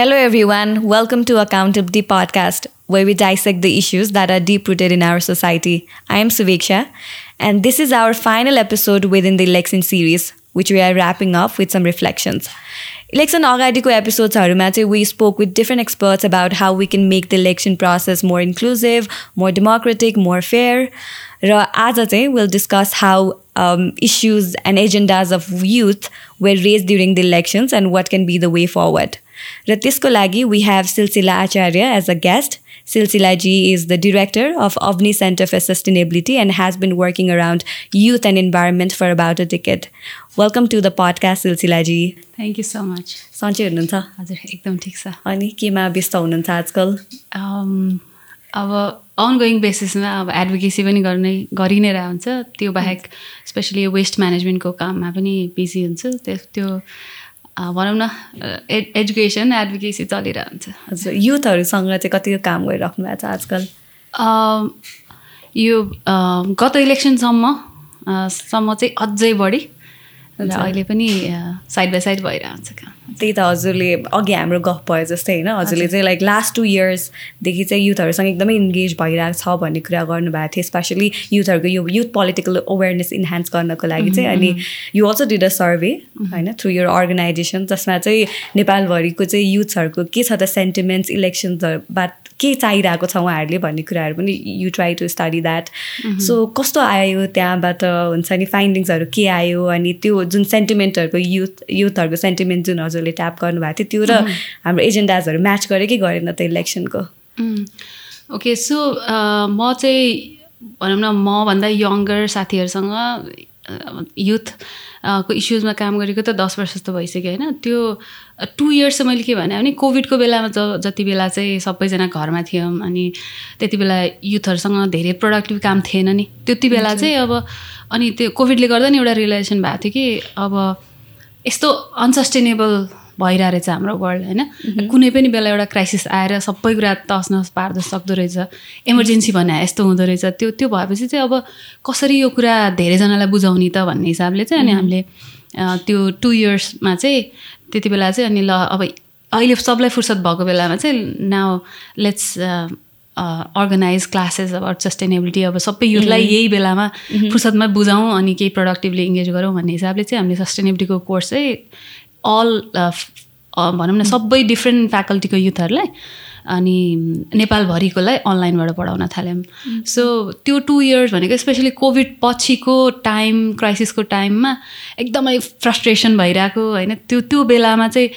Hello, everyone. Welcome to Accountability Podcast, where we dissect the issues that are deep rooted in our society. I am Suveksha, and this is our final episode within the election series, which we are wrapping up with some reflections. Election अगाडिको एपिसोड्सहरूमा चाहिँ we spoke with different experts about how we can make the election process more inclusive, more democratic, more fair. र आज चाहिँ we'll discuss how um, issues and agendas of youth were raised during the elections and what can be the way forward. र त्यसको लागि we have Silsila Acharya as a guest is the director of Avni Center for Sustainability and has been working around youth and environment for about a decade. Welcome to the podcast, Silsila ji. Thank you so much सन्चै हुनुहुन्छ? हजुर एकदम ठिक छ। अनि केमा व्यस्त हुनुहुन्छ आजकल? अम, अब अनगोइङ बेसिसमा अब एडभोकेसी पनि गर्ने गरि नै रहेको हुन्छ। त्यो बाहेक स्पेसली वेस्ट म्यानेजमेन्टको काममा पनि बिजी हुन्छु। त्यो त्यो अ, भनौँ न एड एजुकेसन एडभोकेसी चलिरहन्छ। हजुर युथहरूसँग चाहिँ कतिको काम गरिराख्नु भएको छ आजकल? यो गत इलेक्सनसम्म सम्म चाहिँ अझै बढी। हुन्छ। अहिले पनि साइड बाई साइड भइरहन्छ काम। त्यही त हजुरले अघि हाम्रो गफ भयो जस्तै होइन हजुरले चाहिँ लाइक लास्ट टु इयर्सदेखि चाहिँ युथहरूसँग एकदमै इन्गेज भइरहेको छ भन्ने कुरा गर्नुभएको थियो स्पेसली युथहरूको यो युथ पोलिटिकल अवेरनेस इन्हान्स गर्नको लागि चाहिँ। अनि you also did a survey होइन थ्रु यर अर्गनाइजेसन जसमा चाहिँ नेपालभरिको चाहिँ युथहरूको के छ त सेन्टिमेन्ट्स इलेक्सन्सहरूबाट के चाहिरहेको छ उहाँहरूले भन्ने कुराहरू पनि you try to study that so कस्तो आयो त्यहाँबाट हुन्छ नि फाइन्डिङ्सहरू के आयो अनि त्यो जुन सेन्टिमेन्टहरूको युथ युथहरूको सेन्टिमेन्ट जुन हजुरले ट्याप गर्नुभएको थियो त्यो र हाम्रो एजेन्डाजहरू म्याच गरे कि गरेन त इलेक्सनको ओके सो म चाहिँ भनौँ न मभन्दा यङ्गर साथीहरूसँग युथ को इस्युजमा काम गरेको त दस वर्ष जस्तो भइसक्यो होइन? त्यो टु इयर्स चाहिँ मैले के भने भने कोभिडको बेलामा ज जति बेला चाहिँ सबैजना घरमा थियौँ अनि त्यति बेला युथहरूसँग धेरै प्रोडक्टिभ काम थिएन नि। त्यति बेला चाहिँ अब अनि त्यो कोभिडले गर्दा नि एउटा रियलाइजेसन भएको थियो कि अब यस्तो अनसस्टेनेबल भइरहेको रहेछ हाम्रो वर्ल्ड होइन? कुनै पनि बेला एउटा क्राइसिस आएर सबै कुरा तस नस पार्दो सक्दो रहेछ इमर्जेन्सी भने यस्तो हुँदो रहेछ। त्यो त्यो भएपछि चाहिँ अब कसरी यो कुरा धेरैजनालाई बुझाउने त भन्ने हिसाबले चाहिँ अनि हामीले अ, त्यो टु इयर्समा चाहिँ त्यति बेला चाहिँ अनि ल अब अहिले सबलाई फुर्सद भएको बेलामा चाहिँ now let's organise classes about sustainability अब सबै युथलाई यही बेलामा फुर्सदमा बुझाउँ अनि केही प्रोडक्टिभली इङ्गेज गरौँ भन्ने हिसाबले चाहिँ हामीले सस्टेनेबिलिटीको कोर्स चाहिँ अल भनौँ न सबै डिफ्रेन्ट फ्याकल्टीको युथहरूलाई अनि नेपालभरिकोलाई अनलाइनबाट पढाउन थाल्यौँ सो त्यो टु इयर्स भनेको स्पेसली कोभिड पछिको टाइम क्राइसिसको टाइममा एकदमै फ्रस्ट्रेसन भइरहेको होइन? त्यो त्यो बेलामा चाहिँ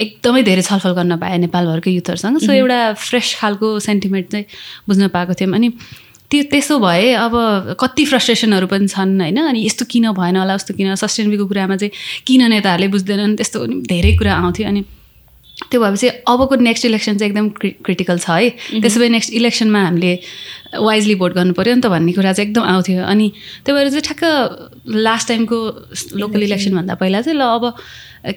एकदमै धेरै छलफल गर्न पाएँ नेपालभरको युथहरूसँग। सो एउटा फ्रेस खालको सेन्टिमेन्ट चाहिँ बुझ्न पाएको थियौँ। अनि त्यो त्यसो भए अब कति फ्रस्ट्रेसनहरू पनि छन् होइन? अनि यस्तो किन भएन होला उस्तो किन सस्टेनेबलको कुरामा चाहिँ किन नेताहरूले बुझ्दैनन्? त्यस्तो धेरै कुरा आउँथ्यो। अनि त्यो भएपछि अबको नेक्स्ट इलेक्सन चाहिँ एकदम क्रि क्रिटिकल छ है। त्यसो भए नेक्स्ट इलेक्सनमा हामीले वाइजली भोट गर्नु पऱ्यो नि त भन्ने कुरा चाहिँ एकदम आउँथ्यो। अनि त्यही भएर चाहिँ ठ्याक्क लास्ट टाइमको लोकल इलेक्सनभन्दा पहिला चाहिँ ल अब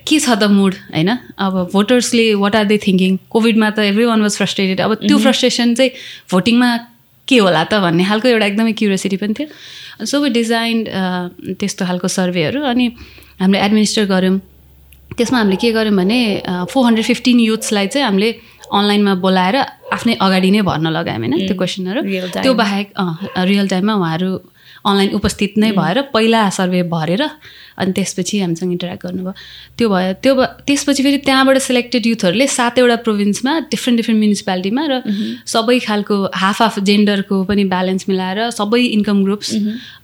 के छ त मुड होइन? अब भोटर्सले वाट आर दे थिङ्किङ कोभिडमा त एभ्री वान वाज फ्रस्ट्रेटेड अब त्यो फ्रस्ट्रेसन चाहिँ भोटिङमा के होला त भन्ने खालको एउटा एकदमै क्युरियोसिटी पनि थियो। सो वी डिजाइन त्यस्तो खालको सर्वेहरू अनि हामीले एडमिनिस्टर गऱ्यौँ। त्यसमा हामीले के गर्यौँ भने फोर हन्ड्रेड फिफ्टिन युथ्सलाई चाहिँ हामीले अनलाइनमा बोलाएर आफ्नै अगाडि नै भर्न लगायौँ होइन? त्यो क्वेसनहरू. त्यो बाहेक रियल टाइममा उहाँहरू अनलाइन उपस्थित नै भएर पहिला सर्वे भरेर अनि त्यसपछि हामीसँग इन्टरेक्ट गर्नुभयो। त्यो भयो त्यो त्यसपछि फेरि त्यहाँबाट सेलेक्टेड युथहरूले सातवटा प्रोभिन्समा डिफ्रेन्ट डिफ्रेन्ट म्युनिसिपालिटीमा र सबै खालको हाफ हाफ जेन्डरको पनि ब्यालेन्स मिलाएर सबै इन्कम ग्रुप्स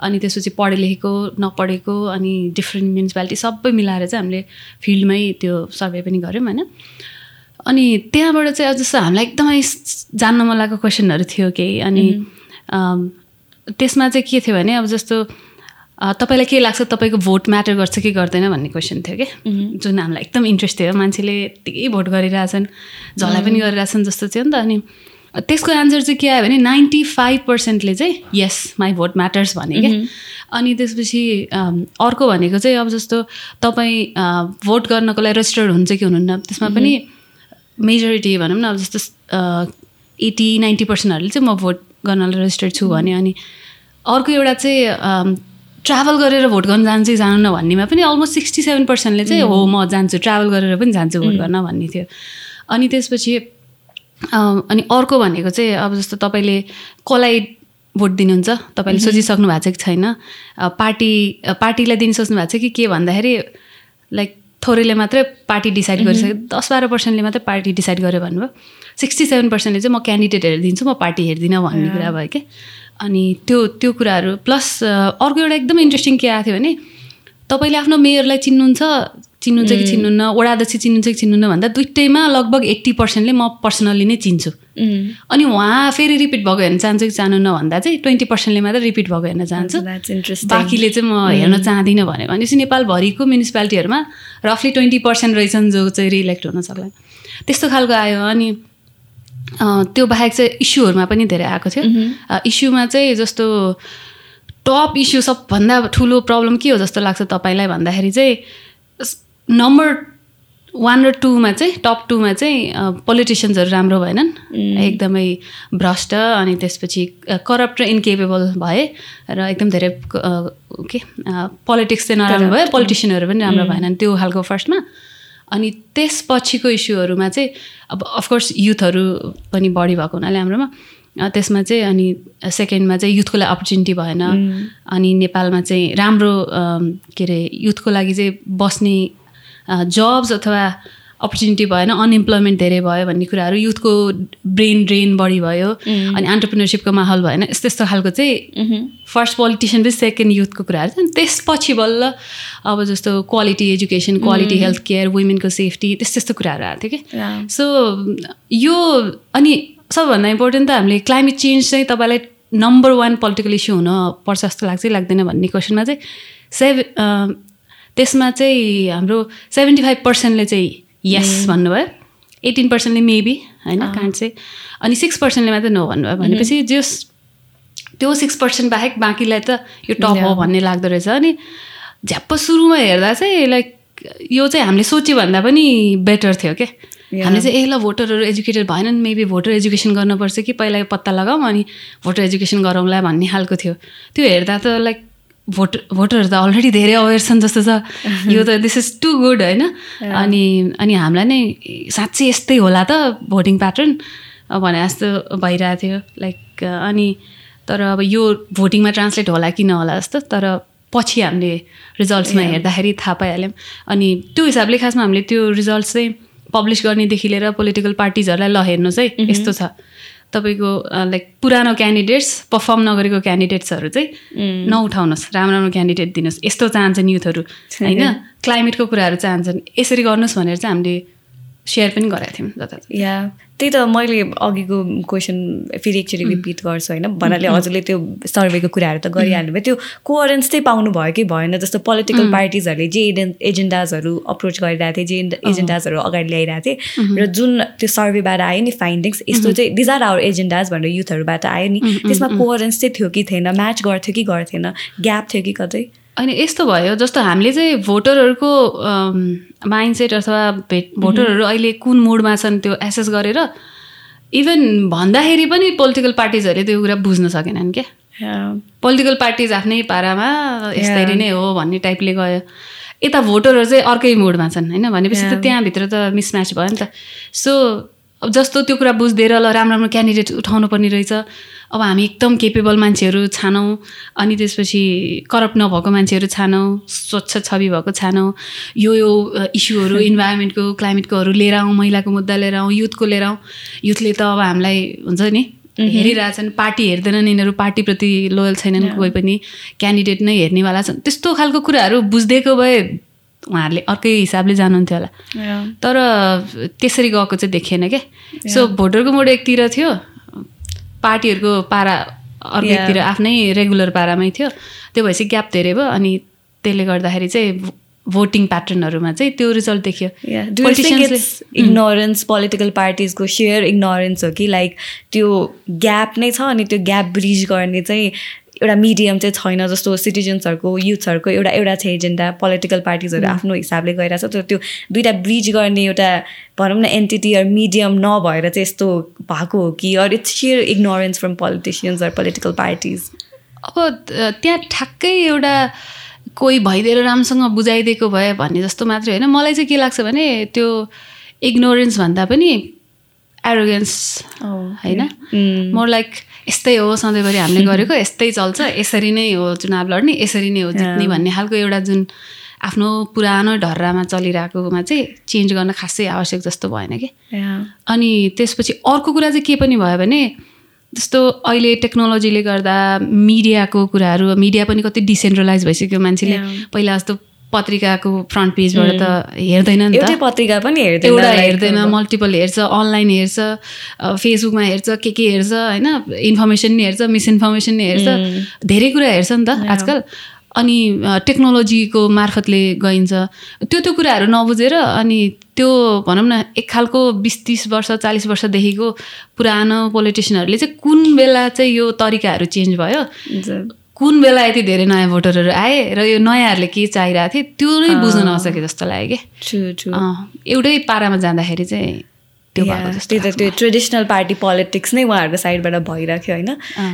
अनि त्यसपछि पढे लेखेको नपढेको अनि डिफ्रेन्ट म्युनिसिपालिटी सबै मिलाएर चाहिँ हामीले फिल्डमै त्यो सर्वे पनि गऱ्यौँ होइन। अनि त्यहाँबाट चाहिँ जस्तो हामीलाई एकदमै जान्न मन लागेको क्वेसनहरू थियो केही अनि त्यसमा चाहिँ के थियो भने अब जस्तो तपाईँलाई के लाग्छ तपाईँको भोट म्याटर गर्छ कि गर्दैन भन्ने क्वेसन थियो कि? जुन हामीलाई एकदम इन्ट्रेस्ट थियो। मान्छेले यत्तिकै भोट गरिरहेछन् झल्लाई पनि गरिरहेछन् जस्तो थियो नि त। अनि त्यसको एन्सर चाहिँ के आयो भने नाइन्टी फाइभ पर्सेन्टले चाहिँ यस माई भोट म्याटर्स भने क्या अनि त्यसपछि अर्को भनेको चाहिँ अब जस्तो तपाईँ भोट गर्नको लागि रेजिस्टर्ड हुन्छ कि हुनुहुन्न? त्यसमा पनि मेजोरिटी भनौँ न अब जस्तो एटी नाइन्टी पर्सेन्टहरूले चाहिँ म भोट गर्नलाई रेजिस्टर्ड छु भने अनि अर्को एउटा चाहिँ ट्राभल गरेर भोट गर्न जान्छु जानु न भन्नेमा पनि अलमोस्ट सिक्सटी सेभेन पर्सेन्टले चाहिँ हो म जान्छु ट्राभल गरेर पनि जान्छु भोट गर्न भन्ने थियो। अनि त्यसपछि अनि अर्को भनेको चाहिँ अब जस्तो तपाईँले कसलाई भोट दिनुहुन्छ तपाईँले सोचिसक्नु भएको छ कि छैन? पार्टी पार्टीलाई दिनु सोच्नु भएको छ कि के भन्दाखेरि लाइक थोरैले मात्रै पार्टी डिसाइड गरिसक्यो दस बाह्र पर्सेन्टले मात्रै पार्टी डिसाइड गर्यो भन्नुभयो। सिक्सटी सेभेन पर्सेन्टले चाहिँ म क्यान्डिडेट हेरिदिन्छु म पार्टी हेर्दिनँ भन्ने कुरा भयो क्या अनि त्यो त्यो कुराहरू प्लस अर्को एउटा एकदम इन्ट्रेस्टिङ के आएको थियो भने तपाईँले आफ्नो मेयरलाई चिन्नुहुन्छ चिन्नुहुन्छ कि चिन्नुहुन्न वडाध्यक्ष चिन्नुहुन्छ कि चिन्नुहुन्न भन्दा दुइटैमा लगभग एट्टी पर्सेन्टले म पर्सनल्ली नै चिन्छु। अनि उहाँ फेरि रिपिट भएको हेर्न चाहन्छु कि चाहनुहुन्न भन्दा चाहिँ ट्वेन्टी पर्सेन्टले मात्रै रिपिट भएको हेर्न चाहन्छु। बाँकीले चाहिँ म हेर्न चाहदिनँ भने भनेपछि नेपालभरिको म्युनिसिपालिटीहरूमा रफली ट्वेन्टी पर्सेन्ट रहेछन् जो चाहिँ रिइलेक्ट हुन सक्ला। त्यस्तो खालको आयो अनि त्यो बाहेक चाहिँ इस्युहरूमा पनि धेरै आएको थियो। इस्युमा चाहिँ जस्तो टप इस्यु सबभन्दा ठुलो प्रब्लम के हो जस्तो लाग्छ तपाईँलाई भन्दाखेरि चाहिँ नम्बर वान र टूमा चाहिँ टप टूमा चाहिँ पोलिटिसियन्सहरू राम्रो भएनन्। एकदमै भ्रष्ट अनि त्यसपछि करप्ट र इन्केपेबल भए र एकदम धेरै के पोलिटिक्स चाहिँ नराम्रो भयो पोलिटिसियनहरू पनि राम्रो भएनन् त्यो खालको फर्स्टमा अनि त्यसपछिको इस्युहरूमा चाहिँ अब अफकोर्स युथहरू पनि बढी भएको हुनाले हाम्रोमा। त्यसमा चाहिँ अनि सेकेन्डमा चाहिँ युथको लागि अपर्च्युनिटी भएन। अनि नेपालमा चाहिँ राम्रो के अरे युथको लागि चाहिँ बस्ने जब्स अथवा अपर्च्युनिटी भएन अनइम्प्लोइमेन्ट धेरै भयो भन्ने कुराहरू युथको ब्रेन ड्रेन बढी भयो। अनि अन्टरप्रिनरसिपको माहौल भएन यस्तो यस्तो खालको चाहिँ फर्स्ट पोलिटिसियन पनि सेकेन्ड युथको कुराहरू चाहिँ त्यसपछि बल्ल अब जस्तो quality education quality health care वुमेनको safety त्यस्तो त्यस्तो कुराहरू आएको थियो कि। सो यो अनि सबभन्दा इम्पोर्टेन्ट त हामीले क्लाइमेट चेन्ज चाहिँ तपाईँलाई नम्बर वान पोलिटिकल इस्यु हुन पर्छ जस्तो लाग्छ लाग्दैन भन्ने क्वेसनमा चाहिँ सेभ त्यसमा चाहिँ हाम्रो सेभेन्टी फाइभ पर्सेन्टले चाहिँ यस भन्नुभयो। एटिन पर्सेन्टले मेबी होइन कान्ट चाहिँ अनि सिक्स पर्सेन्टले मात्रै नो भन्नुभयो। भनेपछि जस त्यो सिक्स पर्सेन्ट बाहेक बाँकीलाई त यो टप हो भन्ने लाग्दो रहेछ। अनि झ्याप्प सुरुमा हेर्दा चाहिँ लाइक यो चाहिँ हामीले सोच्यो भन्दा पनि बेटर थियो क्या हामीले चाहिँ ए ल भोटरहरू एजुकेटेड भएनन् मेबी भोटर एजुकेसन गर्नुपर्छ कि पहिला पत्ता लगाऊँ अनि भोटर एजुकेसन गरौँला भन्ने खालको थियो। त्यो हेर्दा त लाइक भोट भोटरहरू त अलरेडी धेरै अवेर छन् जस्तो छ। यो त दिस इज टु गुड होइन? अनि अनि हामीलाई नै साँच्चै यस्तै होला त भोटिङ प्याटर्न भने जस्तो भइरहेको थियो। लाइक अनि तर अब यो भोटिङमा ट्रान्सलेट होला कि नहोला जस्तो तर पछि हामीले रिजल्ट्समा हेर्दाखेरि थाहा पाइहाल्यौँ। अनि त्यो हिसाबले खासमा हामीले त्यो रिजल्ट्स चाहिँ पब्लिस गर्नेदेखि लिएर पोलिटिकल पार्टिजहरूलाई ल हेर्नु चाहिँ यस्तो छ। तपाईँको लाइक पुरानो क्यान्डिडेट्स पर्फर्म नगरेको क्यान्डिडेट्सहरू चाहिँ नउठाउनुहोस् राम्रो राम्रो क्यान्डिडेट दिनुहोस्। यस्तो चाहन्छन् युथहरू होइन? क्लाइमेटको कुराहरू चाहन्छन्। यसरी गर्नुहोस् भनेर चाहिँ हामीले सेयर पनि गराएको थियौँ जता या त्यही त मैले अघिको क्वेसन फेरि एकचोटि रिपिट गर्छु होइन? भन्नाले हजुरले त्यो सर्वेको कुराहरू त गरिहाल्नु भयो त्यो कोअरेन्स चाहिँ पाउनु भयो कि भएन? जस्तो पोलिटिकल पार्टिजहरूले जे एजेन्डाजहरू अप्रोच गरिरहेको थिए जे एजेन्डाजहरू अगाडि ल्याइरहेको थिए र जुन त्यो सर्वेबाट आयो नि फाइन्डिङ्स यस्तो चाहिँ दिज आर आवर एजेन्डाज भनेर युथहरूबाट आयो नि। त्यसमा कोअरेन्स चाहिँ थियो कि थिएन? म्याच गर्थ्यो कि गर्थेन? ग्याप थियो कि कतै? अनि यस्तो भयो जस्तो हामीले चाहिँ भोटरहरूको माइन्डसेट अथवा भेट भोटरहरू अहिले कुन मुडमा छन् त्यो एसेस गरेर इभन भन्दाखेरि पनि पोलिटिकल पार्टिजहरूले त्यो कुरा बुझ्न सकेनन् क्या। पोलिटिकल पार्टिज आफ्नै पारामा यसरी नै हो भन्ने टाइपले गयो। यता भोटरहरू चाहिँ अर्कै मुडमा छन् होइन? भनेपछि त त्यहाँभित्र त मिसम्याच भयो नि त। सो जस्तो त्यो कुरा बुझिदिएर ल राम्रो राम्रो क्यान्डिडेट उठाउनु पर्ने रहेछ। अब हामी एकदम केपेबल मान्छेहरू छानौँ अनि त्यसपछि करप्ट नभएको मान्छेहरू छानौँ स्वच्छ छवि भएको छानौँ यो यो इस्युहरू इन्भाइरोमेन्टको क्लाइमेटकोहरू लिएर आउँ महिलाको मुद्दा लिएर आउँ युथको लिएर आउँ। युथले त अब हामीलाई हुन्छ नि हेरिरहेछन् पार्टी हेर्दैनन् यिनीहरू पार्टीप्रति लोयल छैनन् कोही पनि क्यान्डिडेट नै हेर्नेवाला छन्। त्यस्तो खालको कुराहरू बुझिदिएको भए उहाँहरूले अर्कै हिसाबले जानुहुन्थ्यो होला। तर त्यसरी गएको चाहिँ देखिएन क्या सो भोटरको मोड एकतिर थियो। पार्टीहरूको पारा अर्कैतिर आफ्नै रेगुलर पारामै थियो। त्यो भएपछि ग्याप धेरै भयो अनि त्यसले गर्दाखेरि चाहिँ भोटिङ प्याटर्नहरूमा चाहिँ त्यो रिजल्ट देखियो। इग्नोरेन्स पोलिटिकल पार्टिजको सेयर इग्नोरेन्स हो कि लाइक त्यो ग्याप नै छ अनि त्यो ग्याप ब्रिज गर्ने चाहिँ एउटा मिडियम चाहिँ छैन जस्तो सिटिजन्सहरूको युथहरूको एउटा एउटा छ एजेन्डा पोलिटिकल पार्टिजहरू आफ्नो हिसाबले गइरहेको छ तर त्यो दुइटा ब्रिज गर्ने एउटा भनौँ न एन्टिटी मिडियम नभएर चाहिँ यस्तो भएको हो कि? Or it's sheer ignorance from politicians or political parties अब त्यहाँ ठ्याक्कै एउटा कोही भइदिएर राम्रोसँग बुझाइदिएको भए भन्ने जस्तो मात्रै होइन। मलाई चाहिँ के लाग्छ भने त्यो इग्नोरेन्स भन्दा पनि एरोगेन्स होइन। Mm. मोर लाइक यस्तै हो सधैँभरि हामीले गरेको यस्तै चल्छ यसरी नै हो चुनाव लड्ने यसरी नै हो जित्ने भन्ने खालको एउटा जुन आफ्नो पुरानो ढर्रामा चलिरहेकोमा चाहिँ चेन्ज गर्न खासै आवश्यक जस्तो भएन कि. अनि त्यसपछि अर्को कुरा चाहिँ के पनि भयो भने जस्तो अहिले टेक्नोलोजीले गर्दा मिडियाको कुराहरू मिडिया पनि कति डिसेन्ट्रलाइज भइसक्यो मान्छेले. पहिला जस्तो पत्रिकाको फ्रन्ट पेजबाट त हेर्दैन नि एउटै पत्रिका पनि हेर्दैन एउटा हेर्दैन मल्टिपल हेर्छ अनलाइन हेर्छ फेसबुकमा हेर्छ के के हेर्छ होइन? इन्फर्मेसन नि हेर्छ मिसइन्फर्मेसन नि हेर्छ। धेरै कुरा हेर्छ नि त आजकल। अनि टेक्नोलोजीको मार्फतले गइन्छ। त्यो त्यो कुराहरू नबुझेर अनि त्यो भनौँ न एक खालको बिस तिस वर्ष चालिस वर्षदेखिको पुरानो पोलिटिसियनहरूले चाहिँ कुन बेला चाहिँ यो तरिकाहरू चेन्ज भयो। कुन बेला यति धेरै नयाँ भोटरहरू आए र यो नयाँहरूले के चाहिरहेको थियो त्यो नै बुझ्न नसके जस्तो लाग्यो कि। एउटै पारामा जाँदाखेरि चाहिँ त्यो त्यही त त्यो ट्रेडिसनल पार्टी पोलिटिक्स नै उहाँहरूको साइडबाट भइरहेको होइन?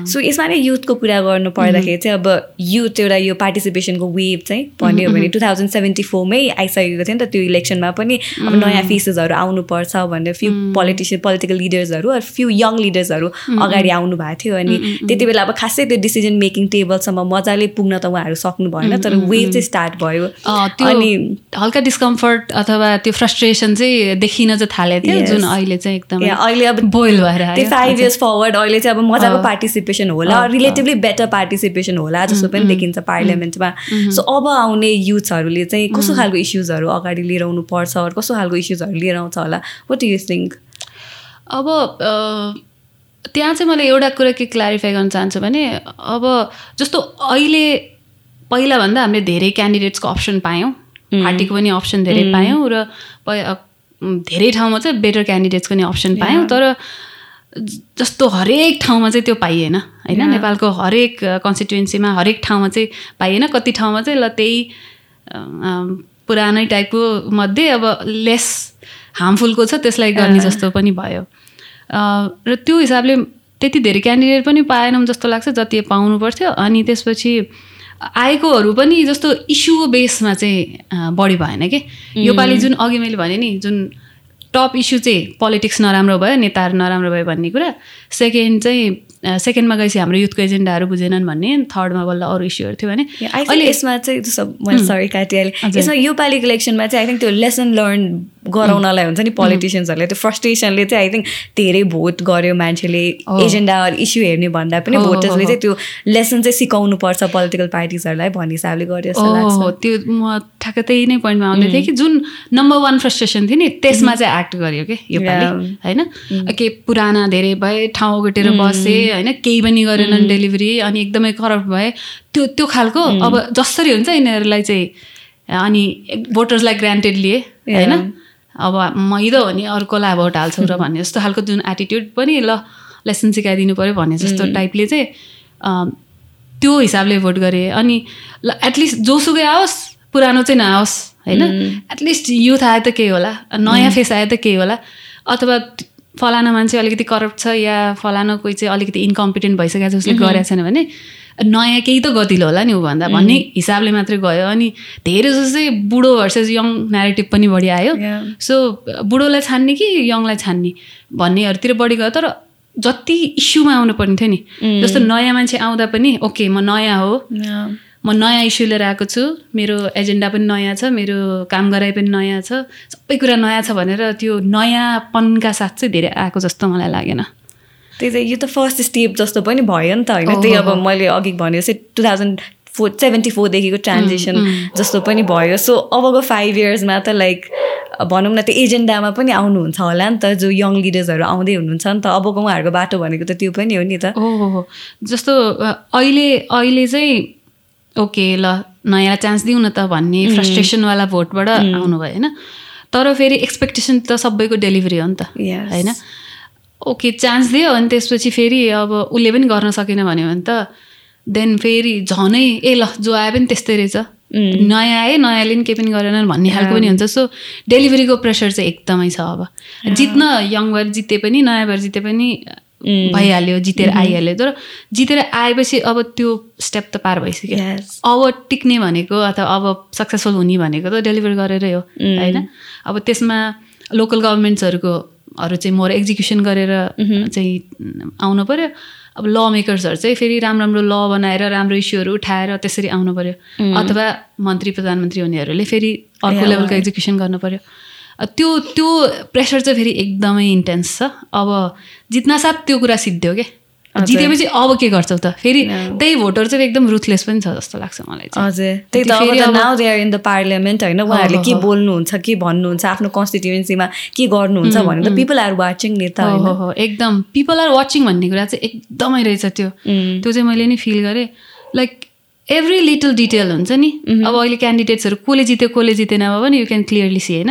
सो यसमा नै युथको कुरा गर्नु पर्दाखेरि चाहिँ अब युथ एउटा यो पार्टिसिपेसनको वेभ चाहिँ भन्यो भने टु थाउजन्ड सेभेन्टी फोरमै आइसकेको थियो नि त त्यो इलेक्सनमा पनि। अब नयाँ फेसेसहरू आउनुपर्छ भनेर फ्यु पोलिटिसियन पोलिटिकल लिडर्सहरू अर फ्यु यङ लिडर्सहरू अगाडि आउनु भएको थियो अनि त्यति बेला अब खासै त्यो डिसिजन मेकिङ टेबलसम्म मजाले पुग्न त उहाँहरू सक्नु भएन तर वेभ चाहिँ स्टार्ट भयो। अनि हल्का डिस्कम्फर्ट अथवा त्यो फ्रस्ट्रेसन चाहिँ देखिन चाहिँ थालेको थियो. जुन अहिले चाहिँ एकदमै अहिले अब बोइल भएर त्यो फाइभ इयर्स फरवर्ड अहिले चाहिँ अब मजाको पार्टिसिपेसन होला रिलेटिभली बेटर पार्टिसिपेसन होला जस्तो पनि देखिन्छ पार्लियामेन्टमा सो अब आउने युथहरूले चाहिँ कस्तो खालको इस्युजहरू अगाडि लिएर आउनु पर्छ कस्तो खालको इस्युजहरू लिएर आउँछ होला वाट यु थिङ्क अब त्यहाँ चाहिँ मैले एउटा कुरा के क्ल्यारिफाई गर्न चाहन्छु भने अब जस्तो अहिले पहिलाभन्दा हामीले धेरै क्यान्डिडेट्सको अप्सन पायौँ। पार्टीको पनि अप्सन धेरै पायौँ र धेरै ठाउँमा चाहिँ बेटर क्यान्डिडेट्सको पनि अप्सन पायौँ तर जस्तो हरेक ठाउँमा चाहिँ त्यो पाइएन होइन? नेपालको हरेक कन्स्टिट्युन्सीमा हरेक ठाउँमा चाहिँ पाइएन। कति ठाउँमा चाहिँ ल त्यही पुरानै टाइपको मध्ये अब लेस हार्मफुलको छ त्यसलाई गर्ने जस्तो पनि भयो। र त्यो हिसाबले त्यति धेरै क्यान्डिडेट पनि पाएनौँ जस्तो लाग्छ जति पाउनु पर्थ्यो अनि त्यसपछि आएकोहरू पनि जस्तो इस्यु बेसमा चाहिँ बढी भएन कि? योपालि जुन अघि मैले भने नि जुन टप इस्यु चाहिँ पोलिटिक्स नराम्रो भयो नेताहरू नराम्रो भयो भन्ने कुरा। सेकेन्ड चाहिँ सेकेन्डमा गएपछि हाम्रो युथको एजेन्डाहरू बुझेनन् भन्ने थर्डमा बल्ल अरू इस्युहरू थियो भने। अहिले यसमा चाहिँ मैले सरी काटिहालेँ। यसमा यो पालिको इलेक्सनमा चाहिँ आई थिङ्क त्यो लेसन लर्न गराउनलाई हुन्छ नि पोलिटिसियन्सहरूले त्यो फ्रस्ट्रेसनले चाहिँ आई थिङ्क धेरै भोट गर्यो मान्छेले एजेन्डा इस्यु हेर्ने भन्दा पनि भोटर्सले। चाहिँ त्यो लेसन चाहिँ सिकाउनु पर्छ पोलिटिकल पार्टिजहरूलाई भन्ने हिसाबले गर्यो जस्तो लाग्छ। हो त्यो म ठ्याक्क त्यही नै पोइन्टमा आउँदै थिएँ कि जुन नम्बर वान फ्रस्ट्रेसन थियो नि त्यसमा चाहिँ एक्ट गर्यो कि? यो पालि होइन? के पुराना धेरै भए ठाउँ ओगटेर बसे होइन? केही पनि गरेनन् डेलिभरी अनि एकदमै करप्ट भए। त्यो त्यो खालको अब जसरी हुन्छ यिनीहरूलाई चाहिँ अनि भोटर्सलाई ग्रान्टेड लिए होइन? अब मैदो हो नि अर्कोलाई भोट हाल्छौ र भन्ने जस्तो खालको जुन एटिट्युड पनि ल लेसन सिकाइदिनु पऱ्यो भन्ने जस्तो टाइपले चाहिँ त्यो हिसाबले भोट गरे। अनि ल एटलिस्ट जोसुकै आओस् पुरानो चाहिँ नआओस्। होइन? एटलिस्ट युथ आयो त केही होला। नयाँ फेस आयो त केही होला। अथवा फलाना मान्छे अलिकति करप्ट छ या फलाना कोही चाहिँ अलिकति इन्कम्पिटेन्ट भइसकेको छ उसले गरेको छैन भने नयाँ केही त गतिलो होला नि ऊ भन्दा भन्ने हिसाबले मात्रै गयो अनि धेरै जस्तो चाहिँ बुढो भर्सेस यङ नेरेटिभ पनि बढी आयो. सो बुढोलाई छान्ने कि यङलाई छान्ने भन्नेहरूतिर बढी गयो। तर जति इस्युमा आउनु पर्ने थियो नि जस्तो नयाँ मान्छे आउँदा पनि ओके म नयाँ हो। म नयाँ इस्यु लिएर आएको छु। मेरो एजेन्डा पनि नयाँ छ मेरो काम गराइ पनि नयाँ छ। सबै कुरा नयाँ छ भनेर त्यो नयाँपनका साथ चाहिँ धेरै आएको जस्तो मलाई लागेन। त्यही त यो त फर्स्ट स्टेप जस्तो पनि भयो नि त होइन। त्यही अब मैले अघि भने जस्तै टु थाउजन्ड फोर सेभेन्टी फोरदेखिको ट्रान्जेक्सन जस्तो पनि भयो। सो अबको फाइभ इयर्समा त लाइक भनौँ न त्यो एजेन्डामा पनि आउनुहुन्छ होला नि त। जो यङ लिडर्सहरू आउँदै हुनुहुन्छ नि त। अबको उहाँहरूको बाटो भनेको त त्यो पनि हो नि त। हो हो जस्तो अहिले अहिले चाहिँ ओके ल नयाँलाई चान्स दिउँ न त भन्ने फ्रस्ट्रेसनवाला भोटबाट आउनुभयो होइन? तर फेरि एक्सपेक्टेसन त सबैको डेलिभरी हो नि त. होइन? ओके चान्स दियो अनि त्यसपछि फेरि अब उसले पनि गर्न सकेन भन्यो भने त देन फेरि झनै ए ल जो आए पनि त्यस्तै रहेछ। नयाँ आए नयाँले पनि केही पनि गरेनन् भन्ने खालको पनि हुन्छ। सो डेलिभरीको प्रेसर चाहिँ एकदमै छ अब। जित्न यङ भएर जिते पनि नयाँ भएर जिते पनि भइहाल्यो जितेर आइहाल्यो। तर जितेर आएपछि अब त्यो स्टेप त पार भइसक्यो. अब टिक्ने भनेको अथवा अब सक्सेसफुल हुने भनेको त डेलिभर गरेरै हो होइन? अब त्यसमा लोकल गभर्मेन्ट्सहरूको हरू चाहिँ मोर एक्जिक्युसन गरेर चाहिँ आउनु पऱ्यो अब ल मेकर्सहरू चाहिँ फेरि राम्रो राम्रो ल बनाएर राम्रो इस्युहरू उठाएर त्यसरी आउनु पऱ्यो अथवा मन्त्री प्रधानमन्त्री हुनेहरूले फेरि अर्को लेभलको एक्जिक्युसन गर्नु पऱ्यो त्यो त्यो प्रेसर चाहिँ फेरि एकदमै इन्टेन्स छ। अब जित्न साथ त्यो कुरा सिद्धियो क्या जितेपछि अब के गर्छौ त? फेरि त्यही भोटर चाहिँ एकदम रुथलेस पनि छ जस्तो लाग्छ मलाई हजुर त्यही त now they are in the parliament होइन? उहाँहरूले के बोल्नुहुन्छ के भन्नुहुन्छ आफ्नो कन्स्टिट्युएन्सीमा के गर्नुहुन्छ भने त पिपल आर वाचिङ नि त हो एकदम। पिपल आर वाचिङ भन्ने कुरा चाहिँ एकदमै रहेछ त्यो। त्यो चाहिँ मैले नि फिल गरेँ। लाइक एभ्री लिटल डिटेल हुन्छ नि? अब अहिले क्यान्डिडेट्सहरू कसले जित्यो कसले जितेन पनि यु क्यान क्लियरली सी होइन.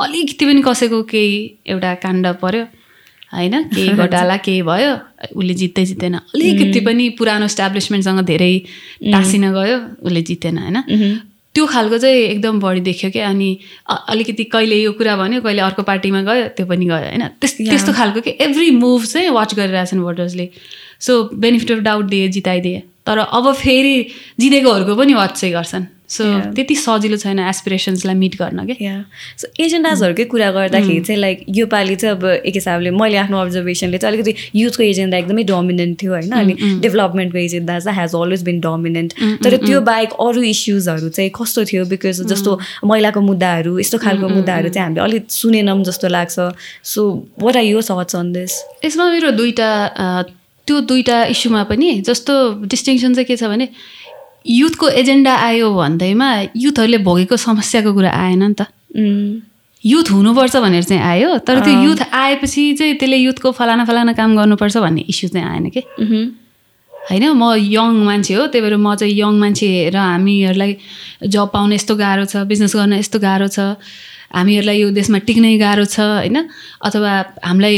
अलिकति पनि कसैको केही एउटा काण्ड पर्यो होइन? केही घोटाला केही भयो उसले जित्दै जितेन अलिकति पनि पुरानो इस्टाब्लिसमेन्टसँग धेरै टाँसिन गयो उसले जितेन होइन? त्यो खालको चाहिँ एकदम बढी देख्यो क्या। अनि अलिकति कहिले यो कुरा भन्यो कहिले अर्को पार्टीमा गयो त्यो पनि गयो होइन? त्यस त्यस्तो खालको कि एभ्री मुभ चाहिँ वाच गरिरहेछन् भोटर्सले सो बेनिफिट अफ डाउट दिए जिताइदिए। तर अब फेरि जितेकोहरूको पनि वाच चाहिँ गर्छन्। सो त्यति सजिलो छैन एसपिरेसन्सलाई मिट गर्न क्या सो एजेन्डाजहरूकै कुरा गर्दाखेरि चाहिँ लाइक योपालि चाहिँ अब एक हिसाबले मैले आफ्नो अब्जर्भेसनले चाहिँ अलिकति युथको एजेन्डा एकदमै डोमिनेन्ट थियो होइन? अनि डेभलपमेन्टको एजेन्डा चाहिँ हेज अलवेज बिन डोमिनेन्ट तर त्यो बाहेक अरू इस्युजहरू चाहिँ कस्तो थियो? बिकज जस्तो महिलाको मुद्दाहरू यस्तो खालको मुद्दाहरू चाहिँ हामीले अलिक सुनेनौँ जस्तो लाग्छ। सो वाट आर यो थट्स अन दिस यसमा मेरो दुईवटा अ, त्यो दुईवटा इस्युमा पनि जस्तो डिस्टिङसन चाहिँ के छ भने युथको एजेन्डा आयो भन्दैमा युथहरूले भोगेको समस्याको कुरा आएन नि त। युथ हुनुपर्छ भनेर चाहिँ आयो तर त्यो युथ आएपछि चाहिँ त्यसले युथको फलाना फलाना काम गर्नुपर्छ भन्ने इस्यु चाहिँ आएन कि? होइन म यङ मान्छे हो त्यही भएर म चाहिँ यङ मान्छे र हामीहरूलाई जब पाउन यस्तो गाह्रो छ बिजनेस गर्न यस्तो गाह्रो छ हामीहरूलाई यो देशमा टिक्नै गाह्रो छ होइन? अथवा हामीलाई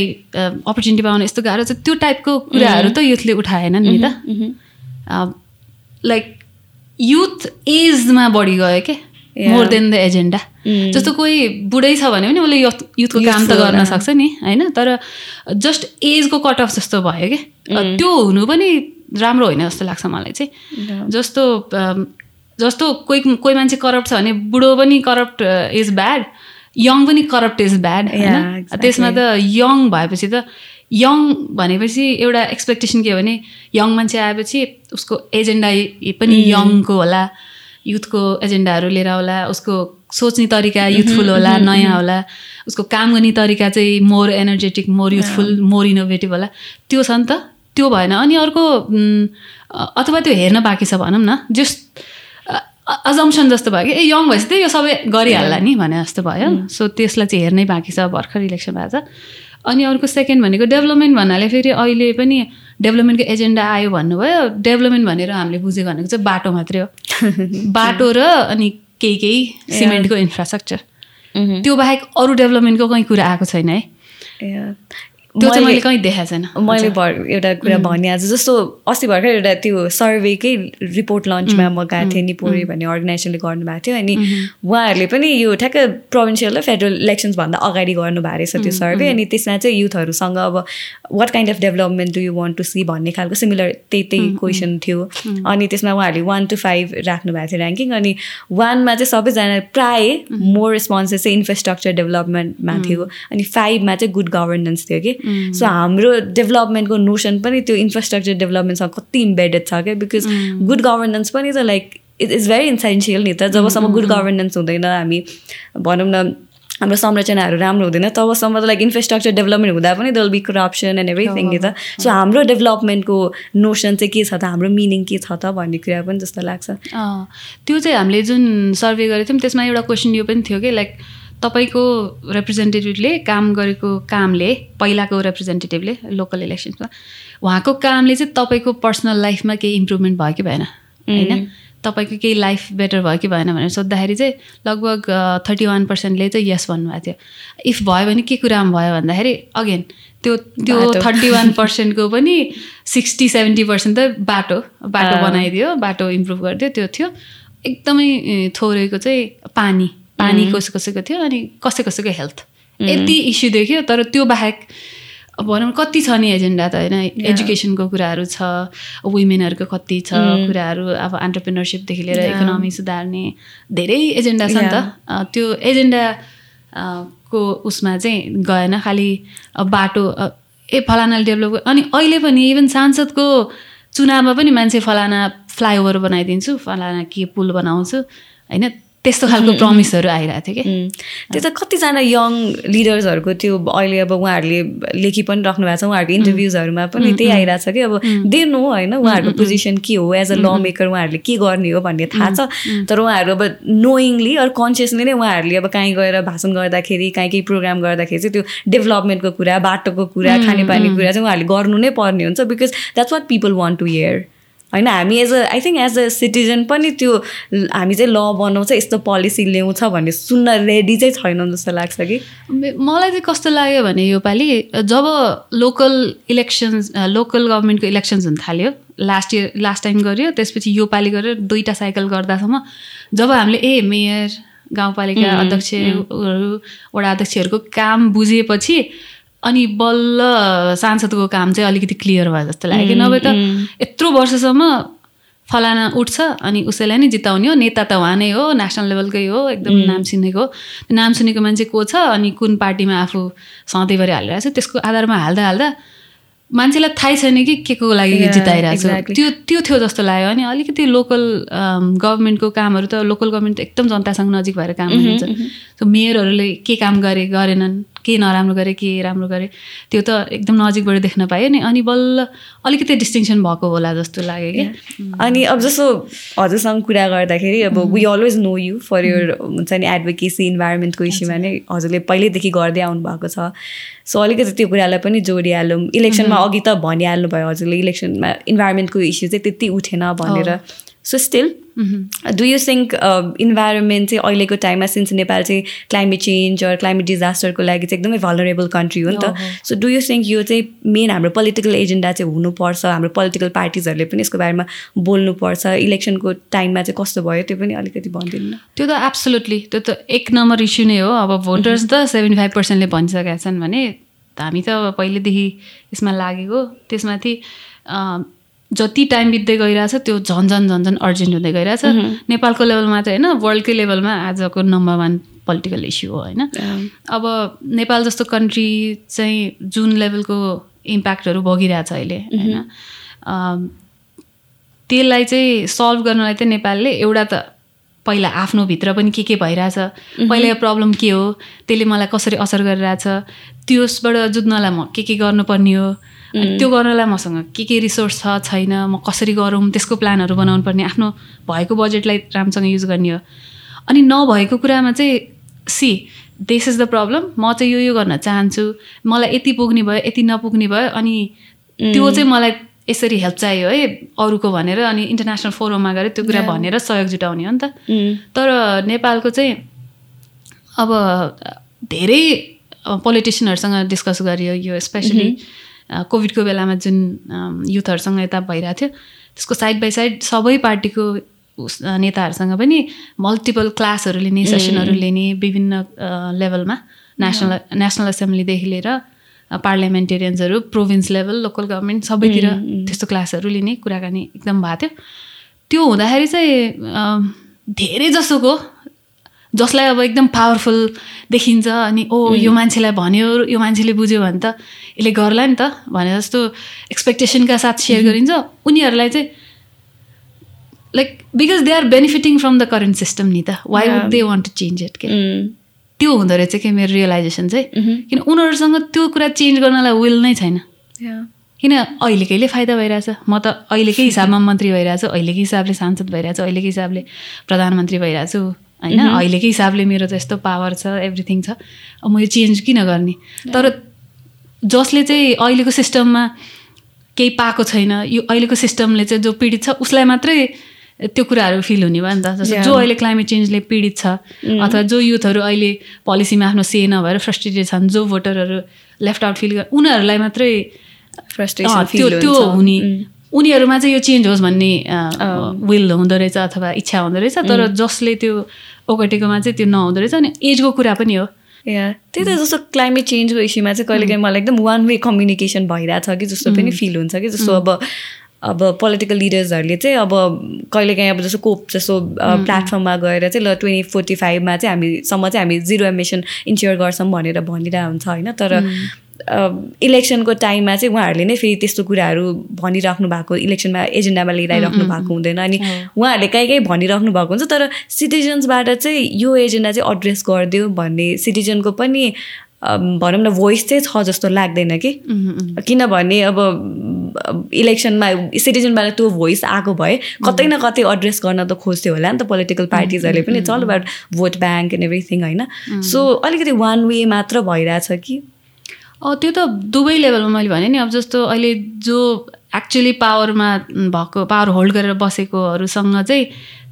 अपर्च्युनिटी पाउन यस्तो गाह्रो छ त्यो टाइपको कुराहरू त युथले उठाएन नि त। लाइक युथ एजमा बढी गयो क्या मोर देन द एजेन्डा जस्तो कोही बुढै छ भने पनि उसले युथ युथको काम त गर्न। सक्छ नि होइन? तर जस्ट एजको कट अफ जस्तो भयो क्या त्यो हुनु पनि राम्रो होइन जस्तो लाग्छ मलाई चाहिँ। जस्तो जस्तो कोही कोही मान्छे करप्ट छ भने बुढो पनि करप्ट इज ब्याड यङ पनि करप्ट इज ब्याड होइन? त्यसमा त यङ भएपछि त यङ भनेपछि एउटा एक्सपेक्टेसन के हो भने यङ मान्छे आएपछि उसको एजेन्डा पनि यङको होला युथको एजेन्डाहरू लिएर होला उसको सोच्ने तरिका युथफुल होला नयाँ होला उसको काम गर्ने तरिका चाहिँ more energetic more youthful more innovative होला। त्यो छ नि त। त्यो भएन अनि अर्को अ- अथवा त्यो हेर्न बाँकी छ भनौँ न। जस अजम्सन जस्तो भयो कि ए यङ भएपछि त यो सबै गरिहाल्ला नि भने जस्तो भयो। सो त्यसलाई चाहिँ हेर्नै बाँकी छ भर्खर इलेक्सन भएको छ। अनि अर्को सेकेन्ड भनेको डेभलपमेन्ट भन्नाले फेरि अहिले पनि डेभलपमेन्टको एजेन्डा आयो भन्नुभयो। डेभलपमेन्ट भनेर हामीले बुझेको भनेको चाहिँ बाटो मात्रै हो। बाटो र अनि केही केही सिमेन्टको इन्फ्रास्ट्रक्चर त्यो बाहेक अरू डेभलपमेन्टको कहीँ कुरा आएको छैन है। त्यो चाहिँ मैले कहीँ देखाएको छैन। मैले भर एउटा कुरा भने आज जस्तो अस्ति भर्खर एउटा त्यो सर्वेकै रिपोर्ट लन्चमा म गएको थिएँ निपोरी भन्ने अर्गनाइजेसनले गर्नुभएको थियो अनि उहाँहरूले पनि यो ठ्याक्कै प्रोभिन्सियल र फेडरल इलेक्सन्सभन्दा अगाडि गर्नुभएको रहेछ त्यो सर्वे अनि त्यसमा चाहिँ युथहरूसँग अब what kind of development do you want to see भन्ने खालको सिमिलर त्यही त्यही क्वेसन थियो। अनि त्यसमा उहाँहरूले वान टु फाइभ राख्नु भएको थियो ऱ्याङ्किङ अनि वानमा चाहिँ सबैजना प्राय मोर रेस्पोन्सेस चाहिँ इन्फ्रास्ट्रक्चर डेभलपमेन्टमा थियो। अनि फाइभमा चाहिँ गुड गभर्नेन्स थियो कि। सो हाम्रो डेभलपमेन्टको नोसन पनि त्यो इन्फ्रास्ट्रक्चर डेभलपमेन्टसँग कति इम्बेडेड छ क्या बिकज गुड गभर्नेन्स पनि त like it is very essential नि त। जबसम्म गुड गभर्नेन्स हुँदैन हामी भनौँ न हाम्रो संरचनाहरू राम्रो हुँदैन तबसम्म त लाइक इन्फ्रास्ट्रक्चर डेभलपमेन्ट हुँदा पनि दल बी करप्सन एन्ड एभ्रिथिङ नि त। सो हाम्रो डेभलपमेन्टको नोसन चाहिँ के छ त? हाम्रो मिनिङ के छ त भन्ने कुरा पनि जस्तो लाग्छ। त्यो चाहिँ हामीले जुन सर्वे गरेको थियौँ त्यसमा एउटा क्वेसन यो पनि थियो कि लाइक तपाईँको रिप्रेजेन्टेटिभले काम गरेको कामले पहिलाको रिप्रेजेन्टेटिभले लोकल इलेक्सन्समा उहाँको कामले चाहिँ तपाईँको पर्सनल लाइफमा केही इम्प्रुभमेन्ट भयो कि भएन? होइन? तपाईँको केही लाइफ बेटर भयो कि भएन भनेर सोद्धाखेरि चाहिँ लगभग थर्टी वान पर्सेन्टले चाहिँ यस भन्नुभएको थियो। इफ भयो भने के कुरामा भयो भन्दाखेरि अगेन त्यो त्यो। थर्टी वान पर्सेन्टको पनि सिक्सटी सेभेन्टी पर्सेन्ट त बाटो बाटो। बनाइदियो बाटो इम्प्रुभ गरिदियो त्यो थियो। एकदमै थोरैको चाहिँ पानी। पानी कसै कसैको थियो अनि कसै कसैको हेल्थ। यति इस्यु देख्यो तर त्यो बाहेक अब भनौँ कति छ नि एजेन्डा त होइन? एजुकेसनको कुराहरू छ वुमेनहरूको कति छ कुराहरू अब अन्टरप्रिनरसिपदेखि लिएर इकोनोमी सुधार्ने धेरै एजेन्डा छ नि त। त्यो एजेन्डा को उसमा चाहिँ गएन खालि बाटो ए फलानाले डेभलप अनि अहिले पनि इभन सांसदको चुनावमा पनि मान्छे फलाना फ्लाइओभर बनाइदिन्छु फलाना के पुल बनाउँछु होइन? त्यस्तो खालको प्रमिसहरू आइरहेको थियो कि? त्यो त कतिजना यङ लिडर्सहरूको त्यो अहिले अब उहाँहरूले लेखी पनि राख्नु भएको छ उहाँहरूको इन्टरभ्युजहरूमा पनि त्यही आइरहेको छ कि? अब दे नो होइन उहाँहरूको पोजिसन के हो एज अ ल मेकर उहाँहरूले के गर्ने हो भन्ने थाहा छ। तर उहाँहरू अब नोइङली अरू कन्सियसली नै उहाँहरूले अब कहीँ गएर भाषण गर्दाखेरि कहीँ केही प्रोग्राम गर्दाखेरि चाहिँ त्यो डेभलपमेन्टको कुरा बाटोको कुरा खानेपानी कुरा चाहिँ उहाँहरूले गर्नु नै पर्ने हुन्छ because that's what people want to hear होइन हामी as a I think as a citizen पनि त्यो हामी चाहिँ ल बनाउँछ यस्तो पोलिसी ल्याउँछ भन्ने सुन्न रेडी चाहिँ छैनौँ जस्तो लाग्छ कि? मलाई चाहिँ कस्तो लाग्यो भने योपालि जब लोकल इलेक्सन्स लोकल गभर्मेन्टको इलेक्सन्स हुन थाल्यो लास्ट इयर लास्ट टाइम गऱ्यो त्यसपछि योपालि गरेर दुईवटा साइकल गर्दासम्म जब हामीले ए मेयर गाउँपालिका अध्यक्षहरू वडा अध्यक्षहरूको काम बुझेपछि अनि बल्ल सांसदको काम चाहिँ अलिकति क्लियर भयो जस्तो लाग्यो कि नभए त यत्रो वर्षसम्म फलाना उठ्छ अनि उसैलाई नै जिताउने हो। नेता त उहाँ नै हो नेसनल लेभलकै हो एकदम नाम चिनेको त्यो नाम सुनेको मान्छे को छ अनि कुन पार्टीमा आफू सधैँभरि हालिरहेको छ त्यसको आधारमा हाल्दा हाल्दा मान्छेलाई थाहै छैन कि के को लागि जिताइरहेको छ. त्यो त्यो थियो जस्तो लाग्यो अनि अलिकति लोकल गभर्मेन्टको कामहरू त लोकल गभर्मेन्ट त एकदम जनतासँग नजिक भएर काम गरिन्छ सो मेयरहरूले के काम गरे गरेनन्। के नराम्रो गरे के राम्रो गरे त्यो त एकदम नजिकबाट देख्न पायो नि। अनि बल्ल अलिकति डिस्टिङसन भएको होला जस्तो लाग्यो कि अनि अब जस्तो हजुरसँग कुरा गर्दाखेरि अब we always know you for your हुन्छ नि एडभोकेसी इन्भाइरोमेन्टको इस्युमा नै हजुरले पहिल्यैदेखि गर्दै आउनु भएको छ। सो अलिकति त्यो कुरालाई पनि जोडिहालौँ। इलेक्सनमा अघि त भनिहाल्नु भयो हजुरले इलेक्सनमा इन्भाइरोमेन्टको इस्यु चाहिँ त्यति उठेन भनेर। So still do you think environment चाहिँ अहिलेको टाइममा सिन्स नेपाल चाहिँ क्लाइमेट चेन्ज अर क्लाइमेट डिजास्टरको लागि चाहिँ एकदमै भलरेबल कन्ट्री हो नि त। सो डु यु थिङ्क यो चाहिँ मेन हाम्रो पोलिटिकल एजेन्डा चाहिँ हुनुपर्छ हाम्रो पोलिटिकल पार्टिजहरूले पनि यसको बारेमा बोल्नुपर्छ इलेक्सनको टाइममा चाहिँ कस्तो भयो त्यो पनि अलिकति भनिदिनु त्यो त एब्सोल्युटली त्यो त एक नम्बर इस्यु नै हो। अब भोटर्स त सेभेन्टी फाइभ पर्सेन्टले भनिसकेका छन् भने हामी त पहिलेदेखि यसमा लागेको। त्यसमाथि जति टाइम बित्दै गइरहेछ त्यो झन् झन् झन् झन् अर्जेन्ट हुँदै गइरहेछ। नेपालको लेभलमा चाहिँ होइन वर्ल्डकै लेभलमा आजको नम्बर वान पोलिटिकल इस्यु हो होइन? अब नेपाल जस्तो कन्ट्री चाहिँ जुन लेभलको इम्प्याक्टहरू भोगिरहेछ अहिले होइन? त्यसलाई चाहिँ सल्भ गर्नलाई चाहिँ नेपालले एउटा त पहिला आफ्नो भित्र पनि के के भइरहेछ पहिला प्रब्लम के हो त्यसले मलाई कसरी असर गरिरहेछ त्यसबाट जुझ्नलाई म के के गर्नुपर्ने हो त्यो गर्नलाई मसँग के के रिसोर्स छ छैन म कसरी गरौँ त्यसको प्लानहरू बनाउनु पर्ने आफ्नो भएको बजेटलाई राम्रोसँग युज गर्ने हो। अनि नभएको कुरामा चाहिँ see this is the problem म चाहिँ यो यो गर्न चाहन्छु मलाई यति पुग्ने भयो यति नपुग्ने भयो अनि त्यो चाहिँ मलाई यसरी हेल्प चाहियो है अरूको भनेर अनि इन्टरनेसनल फोरममा गएर त्यो कुरा भनेर सहयोग जुटाउने हो नि त। तर नेपालको चाहिँ अब धेरै पोलिटिसियनहरूसँग डिस्कस गरियो यो स्पेसली कोभिडको बेलामा जुन युथहरूसँग यता भइरहेको थियो त्यसको साइड बाई साइड सबै पार्टीको नेताहरूसँग पनि मल्टिपल क्लासहरू लिने सेसनहरू लिने विभिन्न लेभलमा नेसनल नेसनल एसेम्ब्लीदेखि लिएर पार्लियामेन्टेरियन्सहरू प्रोभिन्स लेभल लोकल गभर्मेन्ट सबैतिर त्यस्तो क्लासहरू लिने कुराकानी एकदम भएको थियो। त्यो हुँदाखेरि चाहिँ धेरै जसोको जसलाई अब एकदम पावरफुल देखिन्छ अनि ओ यो मान्छेलाई भन्यो यो मान्छेले बुझ्यो भने त यसले गर्ला नि त। भने जस्तो एक्सपेक्टेसनका साथ सेयर गरिन्छ। उनीहरूलाई चाहिँ like because they are benefiting from the current system नि त। Why would they want to change it के त्यो हुँदो रहेछ कि मेरो रियलाइजेसन चाहिँ। किन उनीहरूसँग त्यो कुरा चेन्ज गर्नलाई विल नै छैन। किन अहिलेकैले फाइदा भइरहेछ? म त अहिलेकै हिसाबमा मन्त्री भइरहेछु अहिलेकै हिसाबले सांसद भइरहेछु अहिलेकै हिसाबले प्रधानमन्त्री भइरहेछु। होइन? अहिलेकै हिसाबले मेरो त यस्तो पावर छ एभ्रिथिङ छ। अब म यो चेन्ज किन गर्ने? तर जसले चाहिँ अहिलेको सिस्टममा केही पाएको छैन यो अहिलेको सिस्टमले चाहिँ जो पीडित छ उसलाई मात्रै त्यो कुराहरू फिल हुने भयो नि त। जस्तो जो अहिले क्लाइमेट चेन्जले पीडित छ अथवा जो युथहरू अहिले पोलिसीमा आफ्नो से नभएर फ्रस्ट्रेटेड छन् जो भोटरहरू लेफ्ट आउट फिल उनीहरूलाई मात्रै फ्रस्ट्रेसन त्यो त्यो हुने। उनीहरूमा चाहिँ यो चेन्ज होस् भन्ने विल हुँदो रहेछ अथवा इच्छा हुँदो रहेछ। तर जसले त्यो ओगटेकोमा चाहिँ त्यो नहुँदो रहेछ अनि एजको कुरा पनि हो। या त्यही त जस्तो क्लाइमेट चेन्जको इस्युमा चाहिँ कहिले काहीँ मलाई एकदम वान वे कम्युनिकेसन भइरहेछ कि जस्तो पनि फिल हुन्छ कि जस्तो अब अब पोलिटिकल लिडर्सहरूले चाहिँ अब कहिलेकाहीँ अब जस्तो कोप जस्तो प्लेटफर्ममा गएर चाहिँ ल ट्वेन्टी फोर्टी फाइभमा चाहिँ हामीसम्म चाहिँ हामी जिरो एमिसन इन्स्योर गर्छौँ भनेर भनिरहेको हुन्छ होइन। तर इलेक्सनको टाइममा चाहिँ उहाँहरूले नै फेरि त्यस्तो कुराहरू भनिराख्नु भएको इलेक्सनमा एजेन्डामा लिएर आइराख्नु भएको हुँदैन। अनि उहाँहरूले काहीँ काहीँ भनिराख्नु भएको हुन्छ तर सिटिजन्सबाट चाहिँ यो एजेन्डा चाहिँ एड्रेस गरिदियो भन्ने सिटिजनको पनि भनौँ न भोइस चाहिँ छ जस्तो लाग्दैन कि। किनभने अब इलेक्सनमा सिटिजनबाट त्यो भोइस आएको भए कतै न कतै एड्रेस गर्न त खोज्थ्यो होला नि त पोलिटिकल पार्टिजहरूले पनि। चल about vote bank and everything होइन। सो अलिकति वान वे मात्र भइरहेछ कि? त्यो त दुवै लेभलमा मैले भने नि अब जस्तो अहिले जो एक्चुली पावरमा भएको पावर होल्ड गरेर बसेकोहरूसँग चाहिँ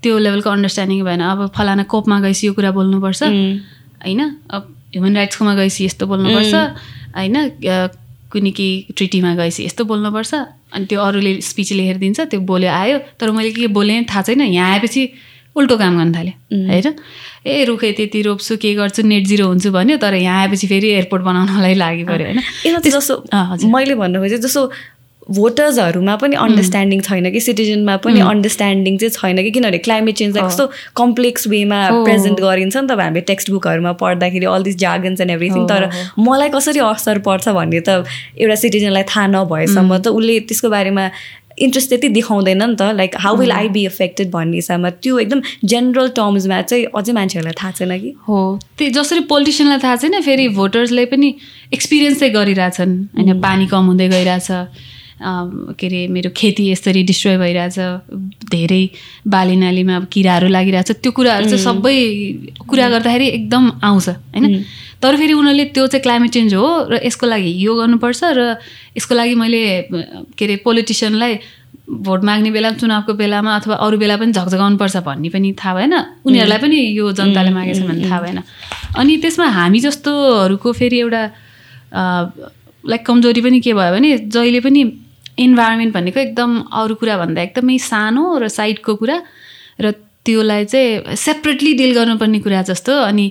त्यो लेभलको अन्डरस्ट्यान्डिङ भएन। अब फलाना कोपमा गएपछि यो कुरा बोल्नुपर्छ। होइन? अब ह्युमन राइट्सकोमा गएपछि यस्तो बोल्नुपर्छ। होइन? कुनै के ट्रिटीमा गएपछि यस्तो बोल्नुपर्छ। अनि त्यो अरूले स्पिच लेखेर दिन्छ त्यो बोल्यो आयो। तर मैले के बोलेँ थाहा छैन। यहाँ आएपछि उल्टो काम गर्न थाल्यो होइन? ए रुखे त्यति रोप्छु के गर्छु नेट जिरो हुन्छु भन्यो तर यहाँ आएपछि फेरि एयरपोर्ट बनाउनलाई लागि पऱ्यो होइन? जस्तो मैले भन्नु खोजेँ जस्तो भोटर्सहरूमा पनि अन्डरस्ट्यान्डिङ छैन कि सिटिजनमा पनि अन्डरस्ट्यान्डिङ चाहिँ छैन कि किनभने क्लाइमेट चेन्जलाई कस्तो कम्प्लेक्स वेमा प्रेजेन्ट गरिन्छ नि त हामीले टेक्स्ट बुकहरूमा पढ्दाखेरि all this jargons and everything तर मलाई कसरी असर पर्छ भन्ने त एउटा सिटिजनलाई थाहा नभएसम्म त उसले त्यसको बारेमा इन्ट्रेस्ट त्यति देखाउँदैन नि त। Like how will I be affected भन्ने हिसाबमा त्यो एकदम जेनरल टर्म्समा चाहिँ अझै मान्छेहरूलाई थाहा छैन कि? हो। त्यो जसरी पोलिटिसियनलाई थाहा छैन फेरि भोटर्सले पनि एक्सपिरियन्स चाहिँ गरिरहेछन्। होइन पानी कम हुँदै गइरहेछ। के अरे मेरो खेती यसरी डिस्ट्रोय भइरहेछ धेरै बाली नालीमा अब किराहरू लागिरहेछ त्यो कुराहरू चाहिँ सबै कुरा गर्दाखेरि एकदम आउँछ होइन? तर फेरि उनीहरूले त्यो चाहिँ क्लाइमेट चेन्ज हो र यसको लागि यो गर्नुपर्छ र यसको लागि मैले के अरे पोलिटिसियनलाई भोट माग्ने बेला चुनावको बेलामा अथवा अरू बेला पनि झकझगाउनुपर्छ भन्ने पनि थाहा भएन। उनीहरूलाई पनि यो जनताले मागेछ भने थाहा भएन। अनि त्यसमा हामी जस्तोहरूको फेरि एउटा लाइक कमजोरी पनि के भयो भने जहिले पनि इन्भाइरोमेन्ट भनेको एकदम अरू कुरा भन्दा एकदमै सानो र साइडको कुरा र त्योलाई चाहिँ सेपरेटली डिल गर्नुपर्ने कुरा जस्तो अनि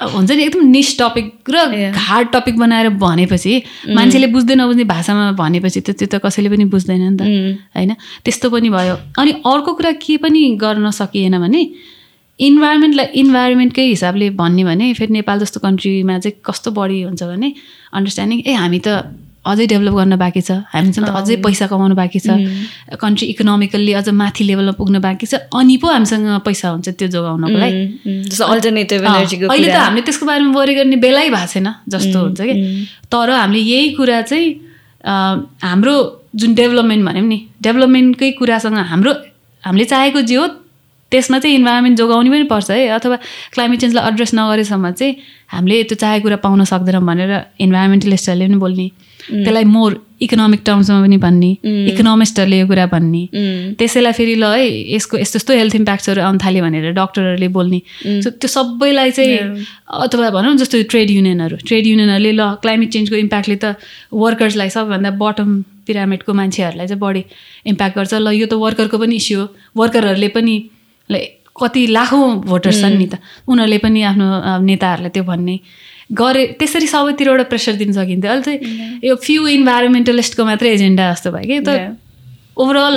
हुन्छ नि एकदम निस टपिक र हार्ड टपिक बनाएर भनेपछि मान्छेले बुझ्दै नबुझ्ने भाषामा भनेपछि त त्यो त कसैले पनि बुझ्दैन नि त होइन? त्यस्तो पनि भयो। अनि अर्को कुरा के पनि गर्न सकिएन भने इन्भाइरोमेन्टलाई इन्भाइरोमेन्टकै हिसाबले भन्ने भने फेरि नेपाल जस्तो कन्ट्रीमा चाहिँ कस्तो बढी हुन्छ भने अन्डरस्ट्यान्डिङ ए हामी त अझै डेभलप गर्न बाँकी छ। हामीसँग अझै पैसा कमाउनु बाँकी छ। कन्ट्री इकोनोमिकल्ली अझ माथि लेभलमा पुग्न बाँकी छ। अनि पो हामीसँग पैसा हुन्छ त्यो जोगाउनको लागि। अल्टरनेटिभ अहिले त हामीले त्यसको बारेमा वरि गर्ने बेलै भएको छैन जस्तो हुन्छ कि। तर हामीले यही कुरा चाहिँ हाम्रो जुन डेभलपमेन्ट भन्यौँ नि डेभलपमेन्टकै कुरासँग हाम्रो हामीले चाहेको जे हो त्यसमा चाहिँ इन्भाइरोमेन्ट जोगाउनु पनि पर्छ है। अथवा क्लाइमेट चेन्जलाई एड्रेस नगरेसम्म चाहिँ हामीले त्यो चाहेको कुरा पाउन सक्दैनौँ भनेर इन्भाइरोमेन्टलिस्टहरूले पनि बोल्ने। त्यसलाई मोर इकोनोमिक टर्म्समा पनि भन्ने इकोनोमिस्टहरूले यो कुरा भन्ने। त्यसैलाई फेरि ल है यसको यस्तो यस्तो हेल्थ इम्प्याक्ट्सहरू आउनु थाल्यो भनेर डक्टरहरूले बोल्ने। सो त्यो सबैलाई चाहिँ अथवा भनौँ जस्तो ट्रेड युनियनहरू ट्रेड युनियनहरूले ल क्लाइमेट चेन्जको इम्प्याक्टले त वर्कर्सलाई सबैभन्दा बटम पिरामिडको मान्छेहरूलाई चाहिँ बढी इम्प्याक्ट गर्छ। ल यो त वर्करको पनि इस्यु हो। वर्करहरूले पनि कति लाखौँ भोटर्स छन् नि त। उनीहरूले पनि आफ्नो नेताहरूलाई त्यो भन्ने गरे त्यसरी सबैतिरबाट प्रेसर दिन सकिन्थ्यो। अहिले चाहिँ यो फ्यु इन्भाइरोमेन्टलिस्टको मात्रै एजेन्डा जस्तो भयो कि। त ओभरअल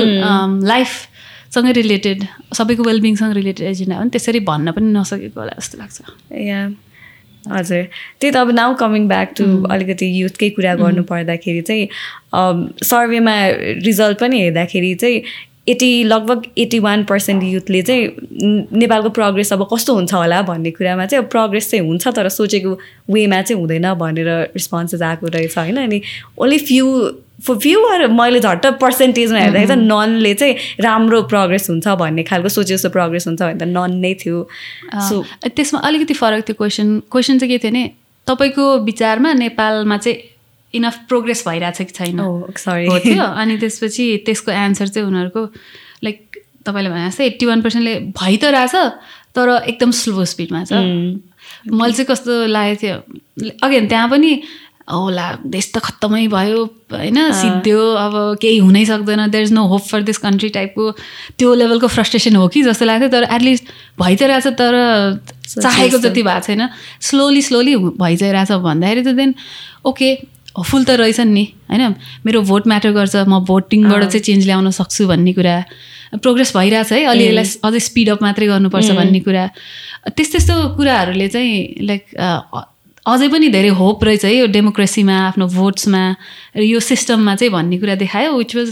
लाइफसँगै रिलेटेड सबैको वेलबिङसँग रिलेटेड एजेन्डा हो नि त्यसरी भन्न पनि नसकेको होला जस्तो लाग्छ। या हजुर। त्यही त अब नाउ कमिङ ब्याक टु अलिकति युथकै कुरा गर्नु पर्दाखेरि चाहिँ सर्वेमा रिजल्ट पनि हेर्दाखेरि चाहिँ एटी लगभग एट्टी वान पर्सेन्ट युथले चाहिँ नेपालको प्रोग्रेस अब कस्तो हुन्छ होला भन्ने कुरामा चाहिँ अब प्रोग्रेस चाहिँ हुन्छ तर सोचेको वेमा चाहिँ हुँदैन भनेर रिस्पोन्सेस आएको रहेछ होइन? अनि ओन्ली फ्यु फर फ्यु मैले झट्ट पर्सेन्टेजमा हेर्दाखेरि त ननले चाहिँ राम्रो प्रोग्रेस हुन्छ भन्ने खालको सोचे जस्तो प्रोग्रेस हुन्छ भने त नन नै थियो। सो त्यसमा अलिकति फरक थियो क्वेसन क्वेसन चाहिँ के थियो भने तपाईँको विचारमा नेपालमा चाहिँ इनफ प्रोग्रेस भइरहेछ कि छैन? सरी थियो। अनि त्यसपछि त्यसको एन्सर चाहिँ उनीहरूको लाइक तपाईँले भने जस्तै एट्टी वान पर्सेन्टले भइ त रहेछ तर एकदम स्लो स्पिडमा छ। मैले चाहिँ कस्तो लागेको थियो अगेन त्यहाँ पनि होला देश त खत्तमै भयो होइन? सिद्धियो अब केही हुनै सक्दैन। There is no hope for this country टाइपको त्यो लेभलको फ्रस्ट्रेसन हो कि जस्तो लाग्थ्यो तर एटलिस्ट भइ चाहिँ रहेछ तर चाहेको जति भएको छैन। स्लोली स्लोली भइ चाहिँ रहेछ भन्दाखेरि त देन ओके फुल त रहेछन् नि। होइन? मेरो भोट म्याटर गर्छ। म भोटिङबाट चाहिँ चेन्ज ल्याउन सक्छु भन्ने कुरा प्रोग्रेस भइरहेछ है। अलि यसलाई अझै स्पिडअप मात्रै गर्नुपर्छ भन्ने कुरा। त्यस्तो त्यस्तो कुराहरूले चाहिँ लाइक अझै पनि धेरै होप रहेछ है यो डेमोक्रेसीमा आफ्नो भोट्समा यो सिस्टममा चाहिँ भन्ने कुरा देखायो विच वाज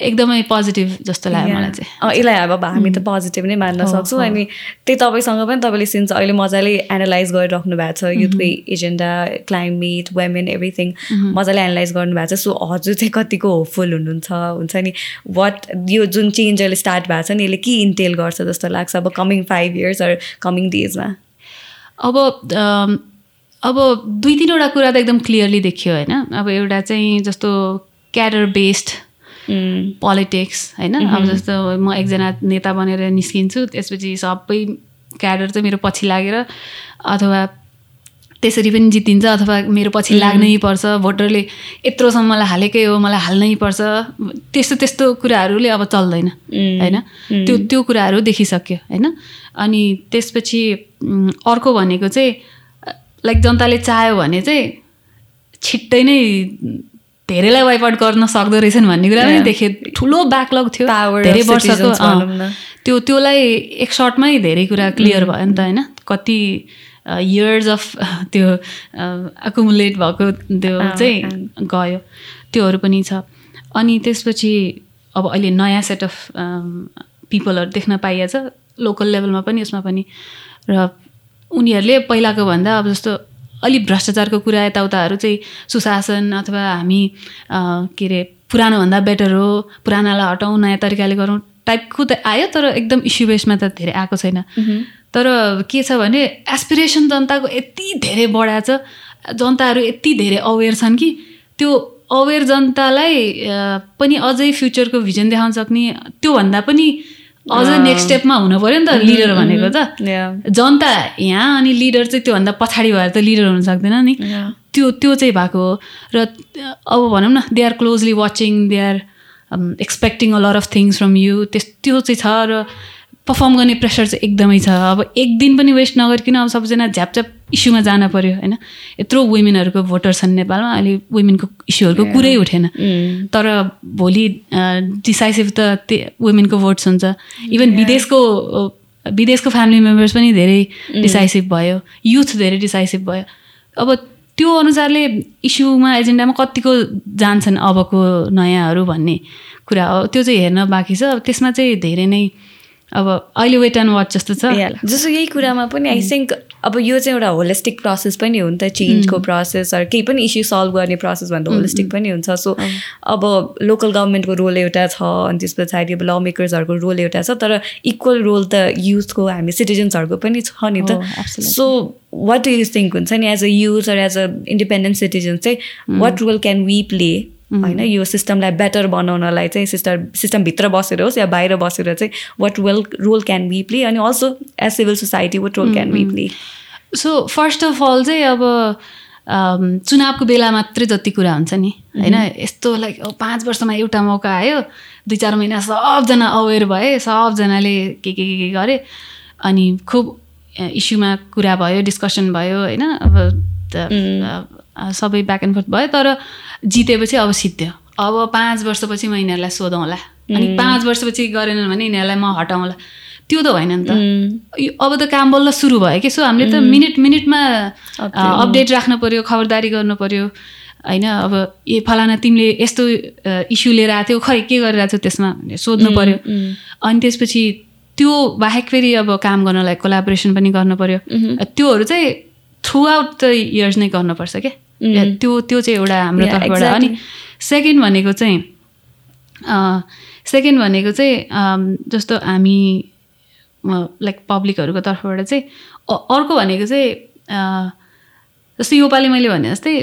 एकदमै पोजिटिभ जस्तो लाग्यो मलाई चाहिँ। यसलाई अब हामी त पोजिटिभ नै मान्न सक्छौँ अनि त्यही तपाईँसँग पनि तपाईँले सिन्स अहिले मजाले एनालाइज गरिराख्नु भएको छ युथकै एजेन्डा क्लाइमेट वेमेन एभ्रिथिङ मजाले एनालाइज गर्नुभएको छ। सो हजुर चाहिँ कतिको होपफुल हुनुहुन्छ हुन्छ नि। वाट यो जुन चेन्ज अहिले स्टार्ट भएको छ नि यसले के इन्टेल गर्छ जस्तो लाग्छ अब coming five years or coming डेजमा अब अब दुई तिनवटा कुरा त एकदम क्लियरली देखियो होइन। अब एउटा चाहिँ जस्तो क्याडर बेस्ड पोलिटिक्स होइन? अब जस्तो म एकजना नेता बनेर निस्किन्छु त्यसपछि सबै क्याडर चाहिँ मेरो पछि लागेर अथवा त्यसरी पनि जितिन्छ अथवा मेरो पछि लाग्नै पर्छ भोटरले यत्रोसम्म मलाई हालेकै हो मलाई हाल्नै पर्छ। त्यस्तो त्यस्तो कुराहरूले अब चल्दैन होइन? त्यो त्यो कुराहरू देखिसक्यो होइन? अनि त्यसपछि अर्को भनेको चाहिँ लाइक जनताले चाह्यो भने चाहिँ छिट्टै नै धेरैलाई वाइप आउट गर्न सक्दो रहेछन् भन्ने कुरा पनि देखेँ। ठुलो ब्याकलग थियो। धेरै वर्षको त्यो त्योलाई एक सर्टमै धेरै कुरा क्लियर भयो नि त होइन? कति इयर्स अफ त्यो एकुमुलेट भएको त्यो चाहिँ गयो। त्योहरू पनि छ। अनि त्यसपछि अब अहिले नयाँ सेट अफ पिपलहरू देख्न पाइएछ। लोकल लेभलमा पनि यसमा पनि। र उनीहरूले पहिलाको भन्दा अब जस्तो अलिक भ्रष्टाचारको कुरा यताउताहरू चाहिँ सुशासन अथवा हामी के अरे पुरानोभन्दा बेटर हो पुरानालाई हटाउँ नयाँ तरिकाले गरौँ टाइपको त आयो तर एकदम इस्यु बेसमा त धेरै आएको छैन। तर के छ भने एसपिरेसन जनताको यति धेरै बढाएको छ जनताहरू यति धेरै अवेर छन् कि त्यो अवेर जनतालाई पनि अझै फ्युचरको भिजन देखाउन सक्ने त्योभन्दा पनि अझ नेक्स्ट स्टेपमा हुनु पऱ्यो नि त लिडर भनेको त। जनता यहाँ अनि लिडर चाहिँ त्योभन्दा पछाडि भएर त लिडर हुन सक्दैन नि। त्यो त्यो चाहिँ भएको हो। र अब भनौँ न they are closely watching they are expecting a lot of things from you त्यस त्यो चाहिँ छ र पर्फर्म गर्ने प्रेसर चाहिँ एकदमै छ। अब एक दिन पनि वेस्ट नगरिकन अब सबैजना झ्यापझ्याप इस्युमा जान पऱ्यो होइन? यत्रो वुमेनहरूको भोटर छन् नेपालमा अहिले वुमेनको इस्युहरूको कुरै उठेन। तर भोलि डिसाइसिभ त त्यो वुमेनको भोट्स हुन्छ। इभन विदेशको विदेशको फ्यामिली मेम्बर्स पनि धेरै डिसाइसिभ भयो। युथ धेरै डिसाइसिभ भयो। अब त्यो अनुसारले इस्युमा एजेन्डामा कतिको जान्छन् अबको नयाँहरू भन्ने कुरा हो। त्यो चाहिँ हेर्न बाँकी छ। त्यसमा चाहिँ धेरै नै अब अहिले वेट एन्ड वाच जस्तो छ। जस्तो यही कुरामा पनि आई थिङ्क अब यो चाहिँ एउटा होलिस्टिक प्रोसेस पनि हो नि त चेन्जको प्रोसेस अरू केही पनि इस्यु सल्भ गर्ने प्रोसेस भन्दा होलिस्टिक पनि हुन्छ। सो अब लोकल गभर्मेन्टको रोल एउटा छ अनि त्यस पछाडि अब ल मेकर्सहरूको रोल एउटा छ तर इक्वल रोल त युथको हामी सिटिजन्सहरूको पनि छ नि त। So what do you think हुन्छ नि as a youth or as a independent citizen चाहिँ what role can we play होइन यो सिस्टमलाई बेटर बनाउनलाई चाहिँ सिस्टम सिस्टमभित्र बसेर होस् या बाहिर बसेर चाहिँ what well role can be play अनि also as civil society what role can be play so first of all चाहिँ अब चुनावको बेला मात्रै जति कुरा हुन्छ नि होइन? यस्तो लाइक पाँच वर्षमा एउटा मौका आयो दुई चार महिना सबजना अवेर भए सबजनाले के के के गरे अनि खुब इस्युमा कुरा भयो डिस्कसन भयो होइन? अब सबै ब्याक एन्ड फोर्थ भयो तर जितेपछि अब सिद्ध्यो अब पाँच वर्षपछि म यिनीहरूलाई सोधौँला अनि पाँच वर्षपछि गरेनन् भने यिनीहरूलाई म हटाउँला त्यो त होइन नि त। अब त काम बल्ल सुरु भयो कि सो हामीले त मिनट मिनटमा अपडेट राख्नु पऱ्यो खबरदारी गर्नु पऱ्यो होइन अब ए फलाना तिमीले यस्तो इस्यु लिएर आएको थियौ खै के गरिरहेको छौ त्यसमा सोध्नु पऱ्यो अनि त्यसपछि त्यो बाहेक फेरि अब काम गर्नलाई कोलाबोरेसन पनि गर्नु पऱ्यो त्योहरू चाहिँ थ्रु आउट द इयर्स नै गर्नुपर्छ क्या त्यो त्यो चाहिँ एउटा हाम्रो तर्फबाट। अनि सेकेन्ड भनेको चाहिँ सेकेन्ड भनेको चाहिँ जस्तो हामी लाइक पब्लिकहरूको तर्फबाट चाहिँ अर्को भनेको चाहिँ जस्तो योपालि मैले भने जस्तै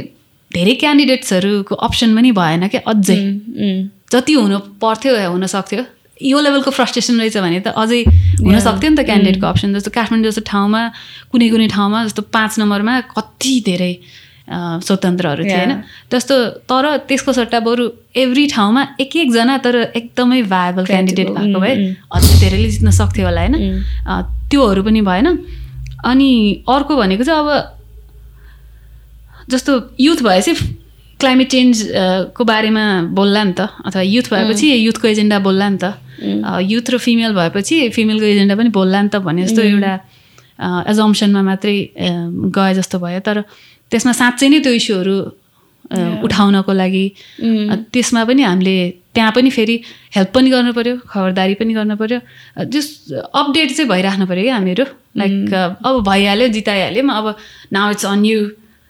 धेरै क्यान्डिडेट्सहरूको अप्सन पनि भएन क्या अझै। जति हुनु पर्थ्यो हुन सक्थ्यो। यो लेभलको फ्रस्ट्रेसन रहेछ भने त अझै हुनसक्थ्यो नि त क्यान्डिडेटको अप्सन। जस्तो काठमाडौँ जस्तो ठाउँमा कुनै कुनै ठाउँमा जस्तो पाँच नम्बरमा कति धेरै स्वतन्त्रहरू थिए होइन? जस्तो तर त्यसको सट्टा बरु एभ्री ठाउँमा एक एकजना तर एकदमै भायबल क्यान्डिडेट भएको भए अझै धेरैले जित्न सक्थ्यो होला होइन? त्योहरू पनि भएन। अनि अर्को भनेको चाहिँ अब जस्तो युथ भएपछि क्लाइमेट चेन्ज को बारेमा बोल्ला नि त? अथवा युथ भएपछि युथको एजेन्डा बोल्ला नि त? युथ र फिमेल भएपछि फिमेलको एजेन्डा पनि बोल्ला नि त भन्ने जस्तो एउटा एजम्सनमा मात्रै गए जस्तो भयो। तर त्यसमा साँच्चै नै त्यो इस्युहरू उठाउनको लागि अ, त्यसमा पनि हामीले त्यहाँ पनि फेरि हेल्प पनि गर्नु पऱ्यो खबरदारी पनि गर्नु पऱ्यो जस अपडेट चाहिँ भइराख्नु पऱ्यो क्या हामीहरू। लाइक अब भइहाल्यो जिताइहाल्यो। अब नाउ इट्स अन यु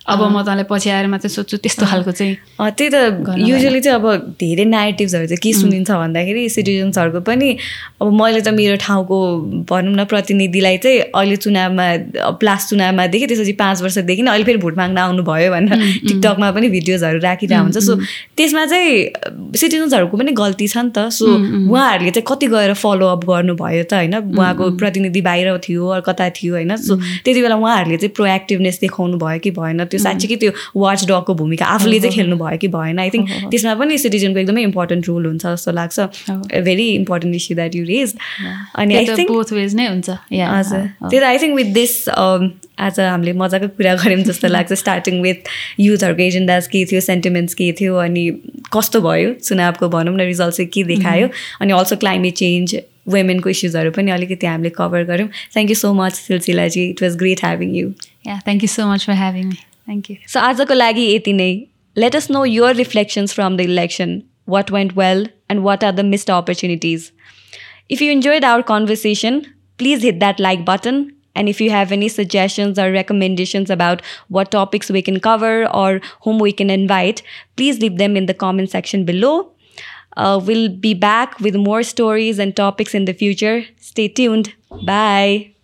अब म तँलाई पछि आएर मात्रै सोध्छु त्यस्तो खालको चाहिँ त्यही त युजली चाहिँ अब धेरै नेगेटिभ्सहरू चाहिँ के सुनिन्छ भन्दाखेरि सिटिजन्सहरूको पनि अब मैले त मेरो ठाउँको भनौँ न प्रतिनिधिलाई चाहिँ अहिले चुनावमा लास्ट चुनावमा देखेँ त्यसपछि पाँच वर्षदेखि नै अहिले फेरि भोट माग्न आउनुभयो भनेर टिकटकमा पनि भिडियोजहरू राखिरहेको हुन्छ। सो त्यसमा चाहिँ सिटिजन्सहरूको पनि गल्ती छ नि त। सो उहाँहरूले चाहिँ कति गएर फलोअप गर्नुभयो त होइन? उहाँको प्रतिनिधि बाहिर थियो कता थियो होइन? सो त्यति बेला उहाँहरूले चाहिँ प्रोएक्टिभनेस देखाउनु भयो कि भएन? त्यो साँच्चीकै त्यो वाच डगको भूमिका आफूले चाहिँ खेल्नु भयो कि भएन। आई थिङ्क त्यसमा पनि सिटिजनको एकदमै इम्पोर्टेन्ट रोल हुन्छ जस्तो लाग्छ। Very important issue that you raise अनि आई थिङ्क बोथ वेज नै हुन्छ। हजुर त्यही त आई थिङ्क विथ दिस आज हामीले मजाको कुरा गऱ्यौँ जस्तो लाग्छ। स्टार्टिङ विथ युथहरूको एजेन्डाज के थियो सेन्टिमेन्ट्स के थियो अनि कस्तो भयो? चुनावको भनौँ न रिजल्ट चाहिँ के देखायो? अनि अल्सो क्लाइमेट चेन्ज वुमेनको इस्युजहरू पनि अलिकति हामीले कभर गऱ्यौँ। Thank you so much सिलसिलाजी it was great having you yeah thank you so much for having me thank you so आजको लागि यति नै let us know your reflections from the election what went well and what are the missed opportunities If you enjoyed our conversation, please hit that like button. And if you have any suggestions or recommendations about what topics we can cover or whom we can invite, please leave them in the comment section below. Uh, we'll be back with more stories and topics in the future. Stay tuned. Bye.